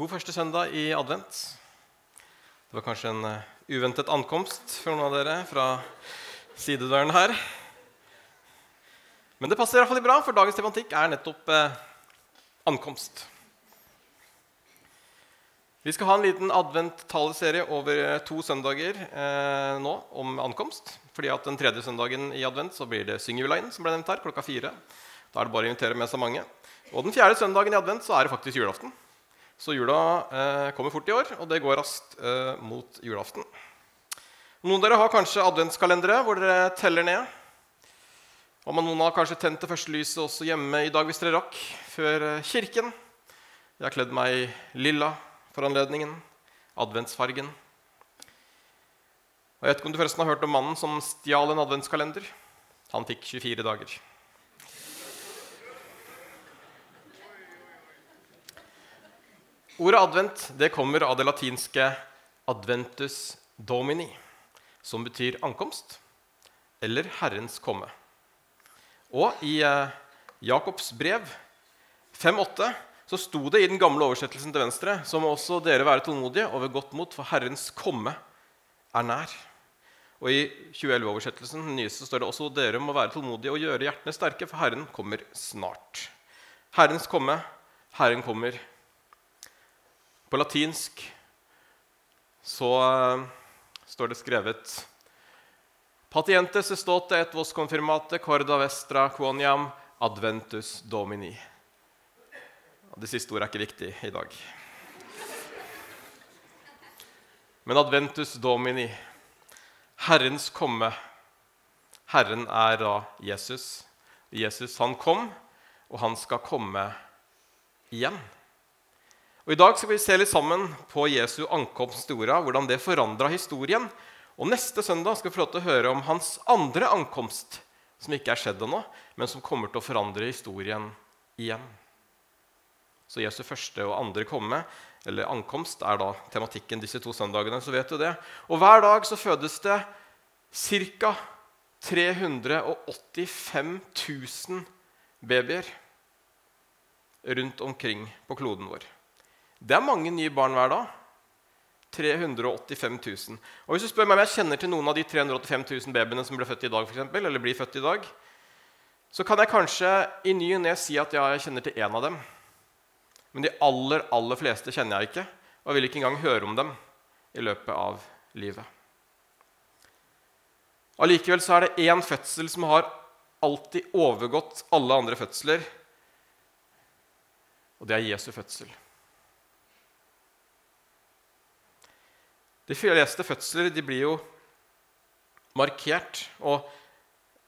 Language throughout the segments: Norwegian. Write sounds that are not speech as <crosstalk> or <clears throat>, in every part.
God første søndag i advent. Det var kanskje en eh, uventet ankomst for noen av dere fra sidedøren her. Men det passer i hvert fall bra, for dagens tematikk er nettopp eh, ankomst. Vi skal ha en liten advent-taleserie over eh, to søndager eh, nå om ankomst. fordi at Den tredje søndagen i advent så blir det Syngjuleien, som ble nevnt her, klokka fire. Da er det bare å invitere med seg mange. Og den fjerde søndagen i advent så er det faktisk julaften. Så jula eh, kommer fort i år, og det går raskt eh, mot julaften. Noen av dere har kanskje adventskalendere hvor dere teller ned. Og noen har kanskje tent det første lyset også hjemme i dag hvis dere rakk, før eh, kirken. Jeg har kledd meg i lilla for anledningen. Adventsfargen. Og Jeg vet ikke om du forresten har hørt om mannen som stjal en adventskalender. Han fikk 24 dager. Ordet advent det kommer av det latinske 'adventus domini', som betyr ankomst eller Herrens komme. Og i eh, Jakobs brev 5,8 så sto det i den gamle oversettelsen til venstre så må også dere være tålmodige og ved godt mot, for Herrens komme er nær. Og i 2011-oversettelsen den nyeste står det også dere må være tålmodige og gjøre hjertene sterke, for Herren kommer snart. Herrens komme, Herren kommer på latinsk så uh, står det skrevet Patientes estote et vos confirmate corda vestra quoniam adventus domini. Det siste ordet er ikke viktig i dag. Men adventus domini, Herrens komme. Herren er da Jesus. Jesus han kom, og han skal komme igjen. Og I dag skal vi se litt sammen på Jesu ankomst til jorda, hvordan det forandra historien. Og Neste søndag skal vi få lov til å høre om hans andre ankomst, som ikke er skjedd ennå, men som kommer til å forandre historien igjen. Så Jesu første og andre komme, eller ankomst, er da tematikken disse to søndagene. så vet du det. Og Hver dag så fødes det ca. 385 000 babyer rundt omkring på kloden vår. Det er mange nye barn hver dag. 385 000. Og hvis du spør meg om jeg kjenner til noen av de 385 000 babyene som ble født i dag, for eksempel, eller blir født i dag, så kan jeg kanskje i ny og ne si at ja, jeg kjenner til én av dem. Men de aller, aller fleste kjenner jeg ikke, og vil ikke engang høre om dem i løpet av livet. Allikevel så er det én fødsel som har alltid overgått alle andre fødsler, og det er Jesu fødsel. De fleste fødsler de blir jo markert. Og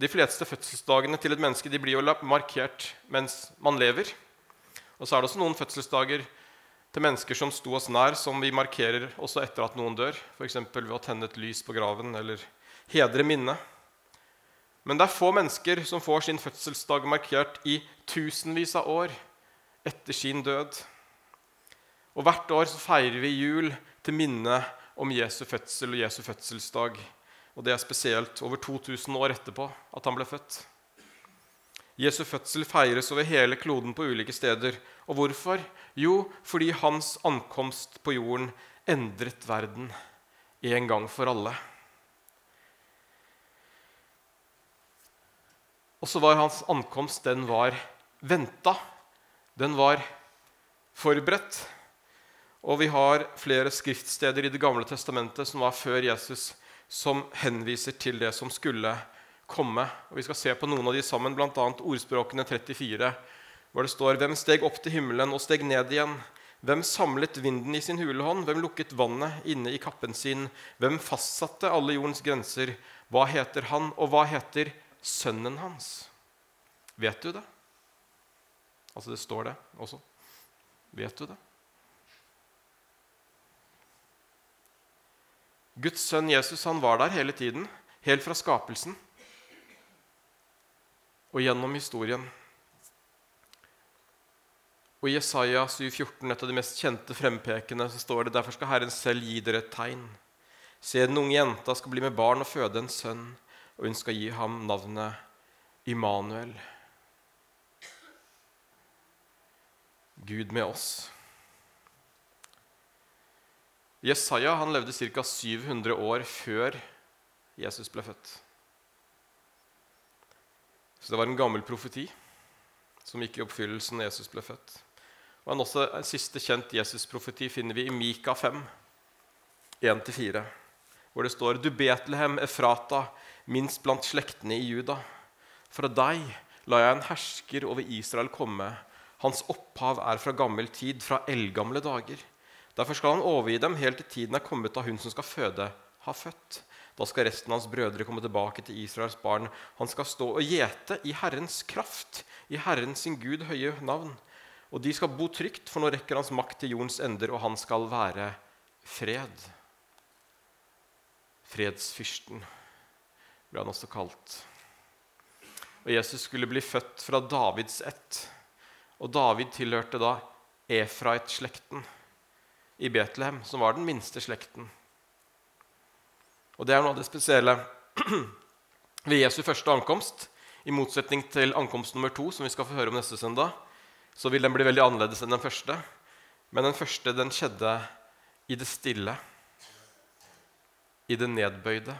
de fleste fødselsdagene til et menneske blir jo markert mens man lever. Og så er det også noen fødselsdager til mennesker som sto oss nær, som vi markerer også etter at noen dør. F.eks. ved å tenne et lys på graven eller hedre minnet. Men det er få mennesker som får sin fødselsdag markert i tusenvis av år etter sin død. Og hvert år feirer vi jul til minne om Jesu fødsel og Jesu fødselsdag. Og det er spesielt over 2000 år etterpå at han ble født. Jesu fødsel feires over hele kloden på ulike steder. Og hvorfor? Jo, fordi hans ankomst på jorden endret verden en gang for alle. Og så var hans ankomst den var venta. Den var forberedt. Og vi har flere skriftsteder i Det gamle testamentet som var før Jesus, som henviser til det som skulle komme. Og Vi skal se på noen av de sammen, bl.a. ordspråkene 34, hvor det står Hvem steg opp til himmelen og steg ned igjen? Hvem samlet vinden i sin hulehånd? Hvem lukket vannet inne i kappen sin? Hvem fastsatte alle jordens grenser? Hva heter han, og hva heter sønnen hans? Vet du det? Altså, det står det også. Vet du det? Guds sønn Jesus han var der hele tiden, helt fra skapelsen og gjennom historien. Og I Jesaja 7,14, et av de mest kjente frempekene, så står det derfor skal Herren selv gi dere et tegn. Se, den unge jenta skal bli med barn og føde en sønn, og hun skal gi ham navnet Immanuel. Gud med oss. Jesaja han levde ca. 700 år før Jesus ble født. Så det var en gammel profeti som gikk i oppfyllelsen da Jesus ble født. Og En, også, en siste kjent Jesus-profeti finner vi i Mika 5, 1-4, hvor det står Du Betlehem, Efrata, minst blant slektene i Juda. Fra deg la jeg en hersker over Israel komme. Hans opphav er fra gammel tid, fra eldgamle dager. Derfor skal han overgi dem helt til tiden er kommet da hun som skal føde, har født. Da skal resten av hans brødre komme tilbake til Israels barn. Han skal stå og gjete i Herrens kraft, i Herren sin Gud høye navn. Og de skal bo trygt, for nå rekker hans makt til jordens ender, og han skal være fred. Fredsfyrsten ble han også kalt. Og Jesus skulle bli født fra Davids ett. Og David tilhørte da Efrait-slekten i Betlehem, som var den minste slekten. Og Det er noe av det spesielle <clears throat> ved Jesu første ankomst. I motsetning til ankomst nummer to, som vi skal få høre om neste søndag, så vil den bli veldig annerledes enn den første. Men den første den skjedde i det stille, i det nedbøyde,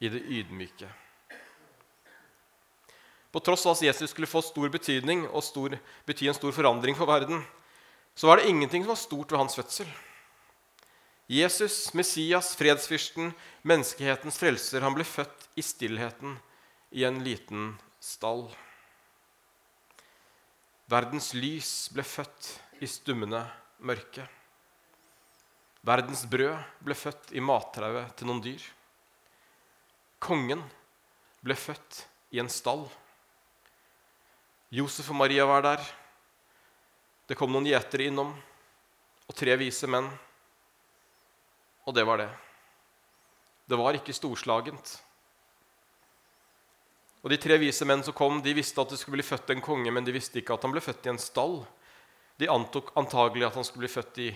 i det ydmyke. På tross av at Jesus skulle få stor betydning og stor, bety en stor forandring for verden, så var det ingenting som var stort ved hans fødsel. Jesus, Messias, fredsfyrsten, menneskehetens frelser, han ble født i stillheten i en liten stall. Verdens lys ble født i stummende mørke. Verdens brød ble født i mattrauet til noen dyr. Kongen ble født i en stall. Josef og Maria var der. Det kom noen gjetere innom, og tre vise menn. Og det var det. Det var ikke storslagent. Og De tre vise menn som kom, de visste at det skulle bli født en konge, men de visste ikke at han ble født i en stall. De antok antagelig at han skulle bli født i,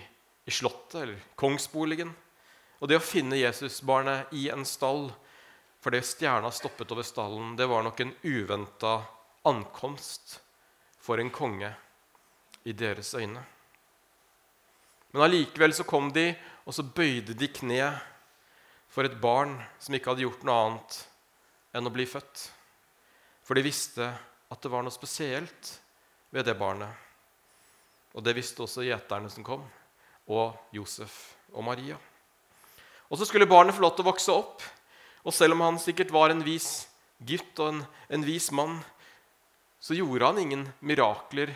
i slottet eller kongsboligen. Og det å finne Jesusbarnet i en stall fordi stjerna stoppet over stallen, det var nok en uventa ankomst for en konge i deres øyne. Men allikevel så kom de, og så bøyde de kne for et barn som ikke hadde gjort noe annet enn å bli født. For de visste at det var noe spesielt ved det barnet. Og det visste også gjeterne som kom, og Josef og Maria. Og så skulle barnet få lov til å vokse opp. Og selv om han sikkert var en vis gutt og en, en vis mann, så gjorde han ingen mirakler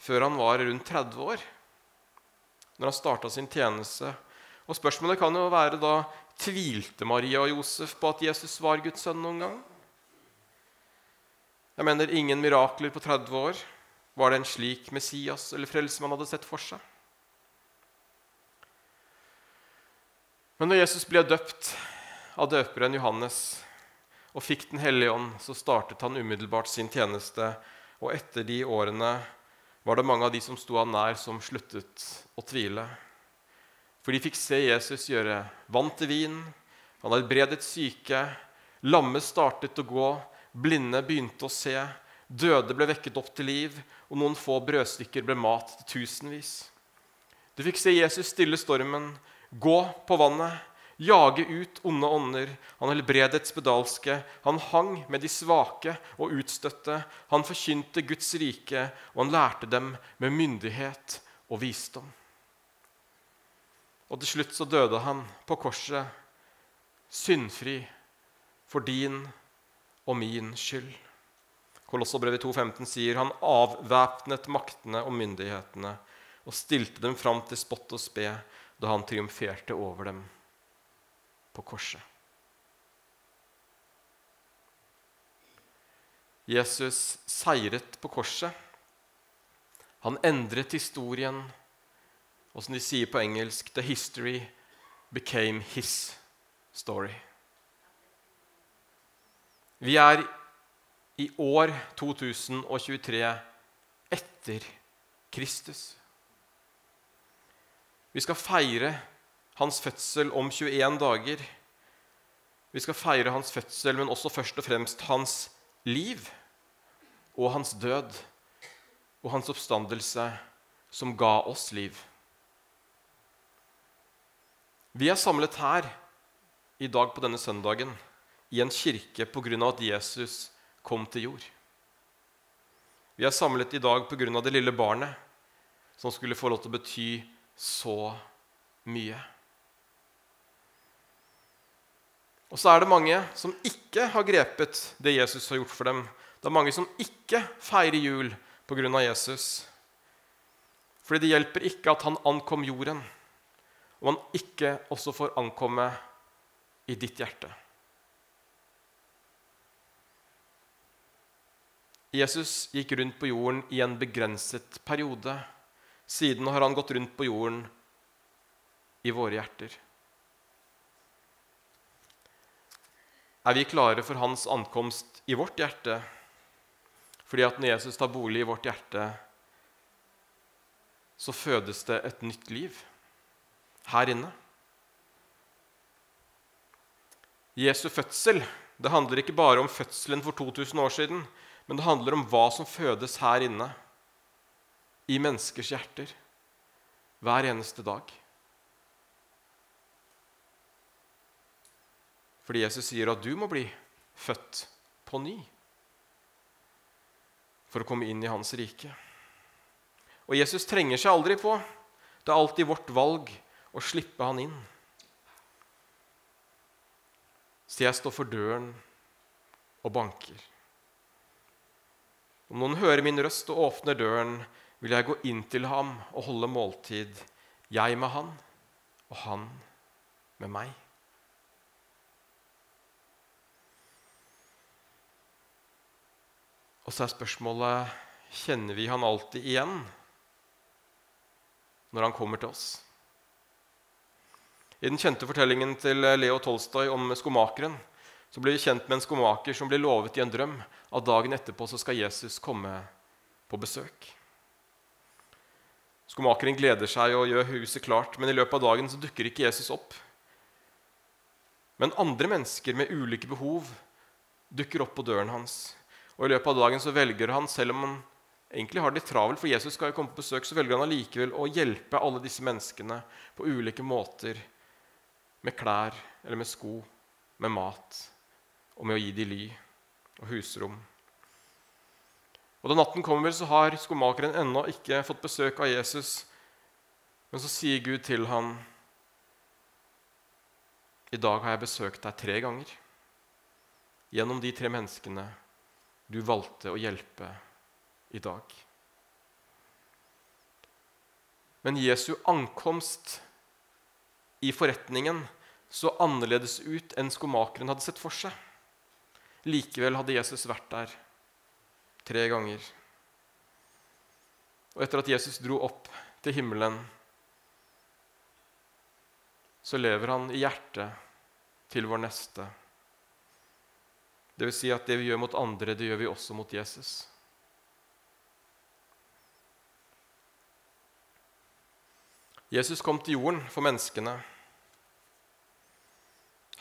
før han var rundt 30 år, når han starta sin tjeneste. Og Spørsmålet kan jo være da tvilte Maria og Josef på at Jesus var Guds sønn noen gang? Jeg mener ingen mirakler på 30 år. Var det en slik Messias eller frelse man hadde sett for seg? Men når Jesus ble døpt av døperen Johannes og fikk Den hellige ånd, så startet han umiddelbart sin tjeneste. Og etter de årene var det mange av de som sto han nær, som sluttet å tvile. For de fikk se Jesus gjøre vann til vin, han helbredet syke, lamme startet å gå, blinde begynte å se, døde ble vekket opp til liv, og noen få brødstykker ble mat til tusenvis. Du fikk se Jesus stille stormen, gå på vannet, jage ut onde ånder. Han helbredet spedalske. Han hang med de svake og utstøtte. Han forkynte Guds rike, og han lærte dem med myndighet og visdom. Og til slutt så døde han på korset, syndfri for din og min skyld. Kolosserbrevet 2,15 sier han avvæpnet maktene og myndighetene og stilte dem fram til spott og spe da han triumferte over dem på korset. Jesus seiret på korset. Han endret historien. Og som de sier på engelsk The history became his story. Vi er i år 2023 etter Kristus. Vi skal feire hans fødsel om 21 dager. Vi skal feire hans fødsel, men også først og fremst hans liv og hans død og hans oppstandelse, som ga oss liv. Vi er samlet her i dag på denne søndagen i en kirke pga. at Jesus kom til jord. Vi er samlet i dag pga. det lille barnet som skulle få lov til å bety så mye. Og så er det mange som ikke har grepet det Jesus har gjort for dem. Det er mange som ikke feirer jul pga. Jesus. Fordi det hjelper ikke at han ankom jorden, og han ikke også får ankomme i ditt hjerte. Jesus gikk rundt på jorden i en begrenset periode. Siden har han gått rundt på jorden i våre hjerter. Er vi klare for hans ankomst i vårt hjerte? Fordi at når Jesus tar bolig i vårt hjerte, så fødes det et nytt liv her inne. Jesu fødsel det handler ikke bare om fødselen for 2000 år siden, men det handler om hva som fødes her inne, i menneskers hjerter, hver eneste dag. Fordi Jesus sier at du må bli født på ny for å komme inn i hans rike. Og Jesus trenger seg aldri på. Det er alltid vårt valg å slippe han inn. Så jeg står for døren og banker. Om noen hører min røst og åpner døren, vil jeg gå inn til ham og holde måltid, jeg med han og han med meg. Og så er spørsmålet kjenner vi han alltid igjen når han kommer til oss. I den kjente fortellingen til Leo Tolstoy om skomakeren så blir vi kjent med en skomaker som blir lovet i en drøm at dagen etterpå så skal Jesus komme på besøk. Skomakeren gleder seg og gjør huset klart, men i løpet av dagen så dukker ikke Jesus opp. Men andre mennesker med ulike behov dukker opp på døren hans. Og I løpet av dagen så velger han, selv om han egentlig har det travelt, for Jesus skal jo komme på besøk, så velger han allikevel å hjelpe alle disse menneskene på ulike måter. Med klær eller med sko, med mat og med å gi dem ly og husrom. Og Da natten kommer, så har skomakeren ennå ikke fått besøk av Jesus. Men så sier Gud til ham, 'I dag har jeg besøkt deg tre ganger.' Gjennom de tre menneskene du valgte å hjelpe i dag. Men Jesu ankomst i forretningen så annerledes ut enn skomakeren hadde sett for seg. Likevel hadde Jesus vært der tre ganger. Og etter at Jesus dro opp til himmelen, så lever han i hjertet til vår neste. Det vil si at det vi gjør mot andre, det gjør vi også mot Jesus. Jesus kom til jorden for menneskene.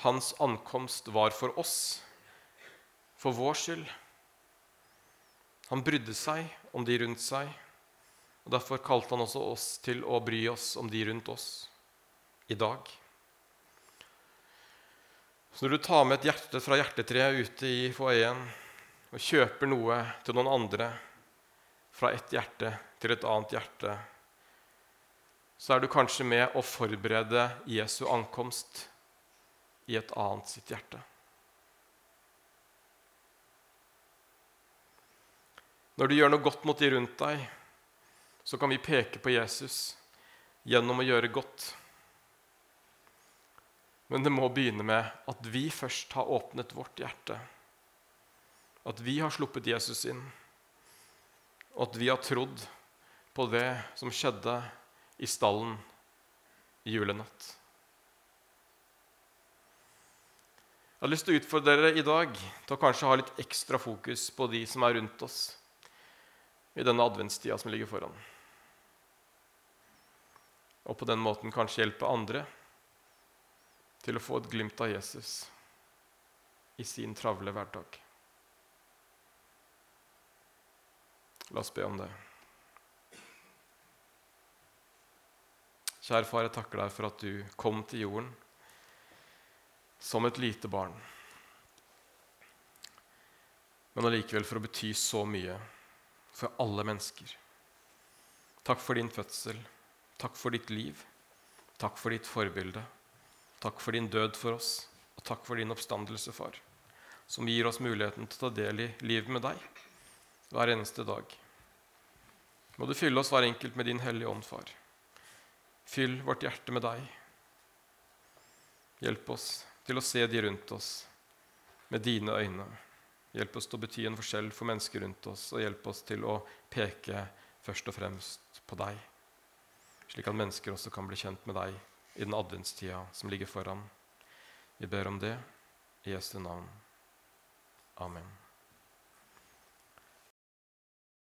Hans ankomst var for oss, for vår skyld. Han brydde seg om de rundt seg, og derfor kalte han også oss til å bry oss om de rundt oss i dag. Så når du tar med et hjerte fra hjertetreet ute i foajeen og kjøper noe til noen andre fra et hjerte til et annet hjerte, så er du kanskje med å forberede Jesu ankomst i et annet sitt hjerte. Når du gjør noe godt mot de rundt deg, så kan vi peke på Jesus gjennom å gjøre godt. Men det må begynne med at vi først har åpnet vårt hjerte. At vi har sluppet Jesus inn, og at vi har trodd på det som skjedde i stallen i julenatt. Jeg har lyst til å utfordre dere i dag til å kanskje ha litt ekstra fokus på de som er rundt oss i denne adventstida som ligger foran. Og på den måten kanskje hjelpe andre til å få et glimt av Jesus i sin travle hverdag. La oss be om det. Kjære far, jeg takker deg for at du kom til jorden som et lite barn. Men allikevel for å bety så mye for alle mennesker. Takk for din fødsel. Takk for ditt liv. Takk for ditt forbilde. Takk for din død for oss, og takk for din oppstandelse, far, som gir oss muligheten til å ta del i livet med deg hver eneste dag. Må du fylle oss hver enkelt med din Hellige Ånd, far. Fyll vårt hjerte med deg. Hjelp oss til å se de rundt oss med dine øyne. Hjelp oss til å bety en forskjell for mennesker rundt oss, og hjelp oss til å peke først og fremst på deg, slik at mennesker også kan bli kjent med deg i den adventstida som ligger foran. Vi ber om det i Jesu navn. Amen.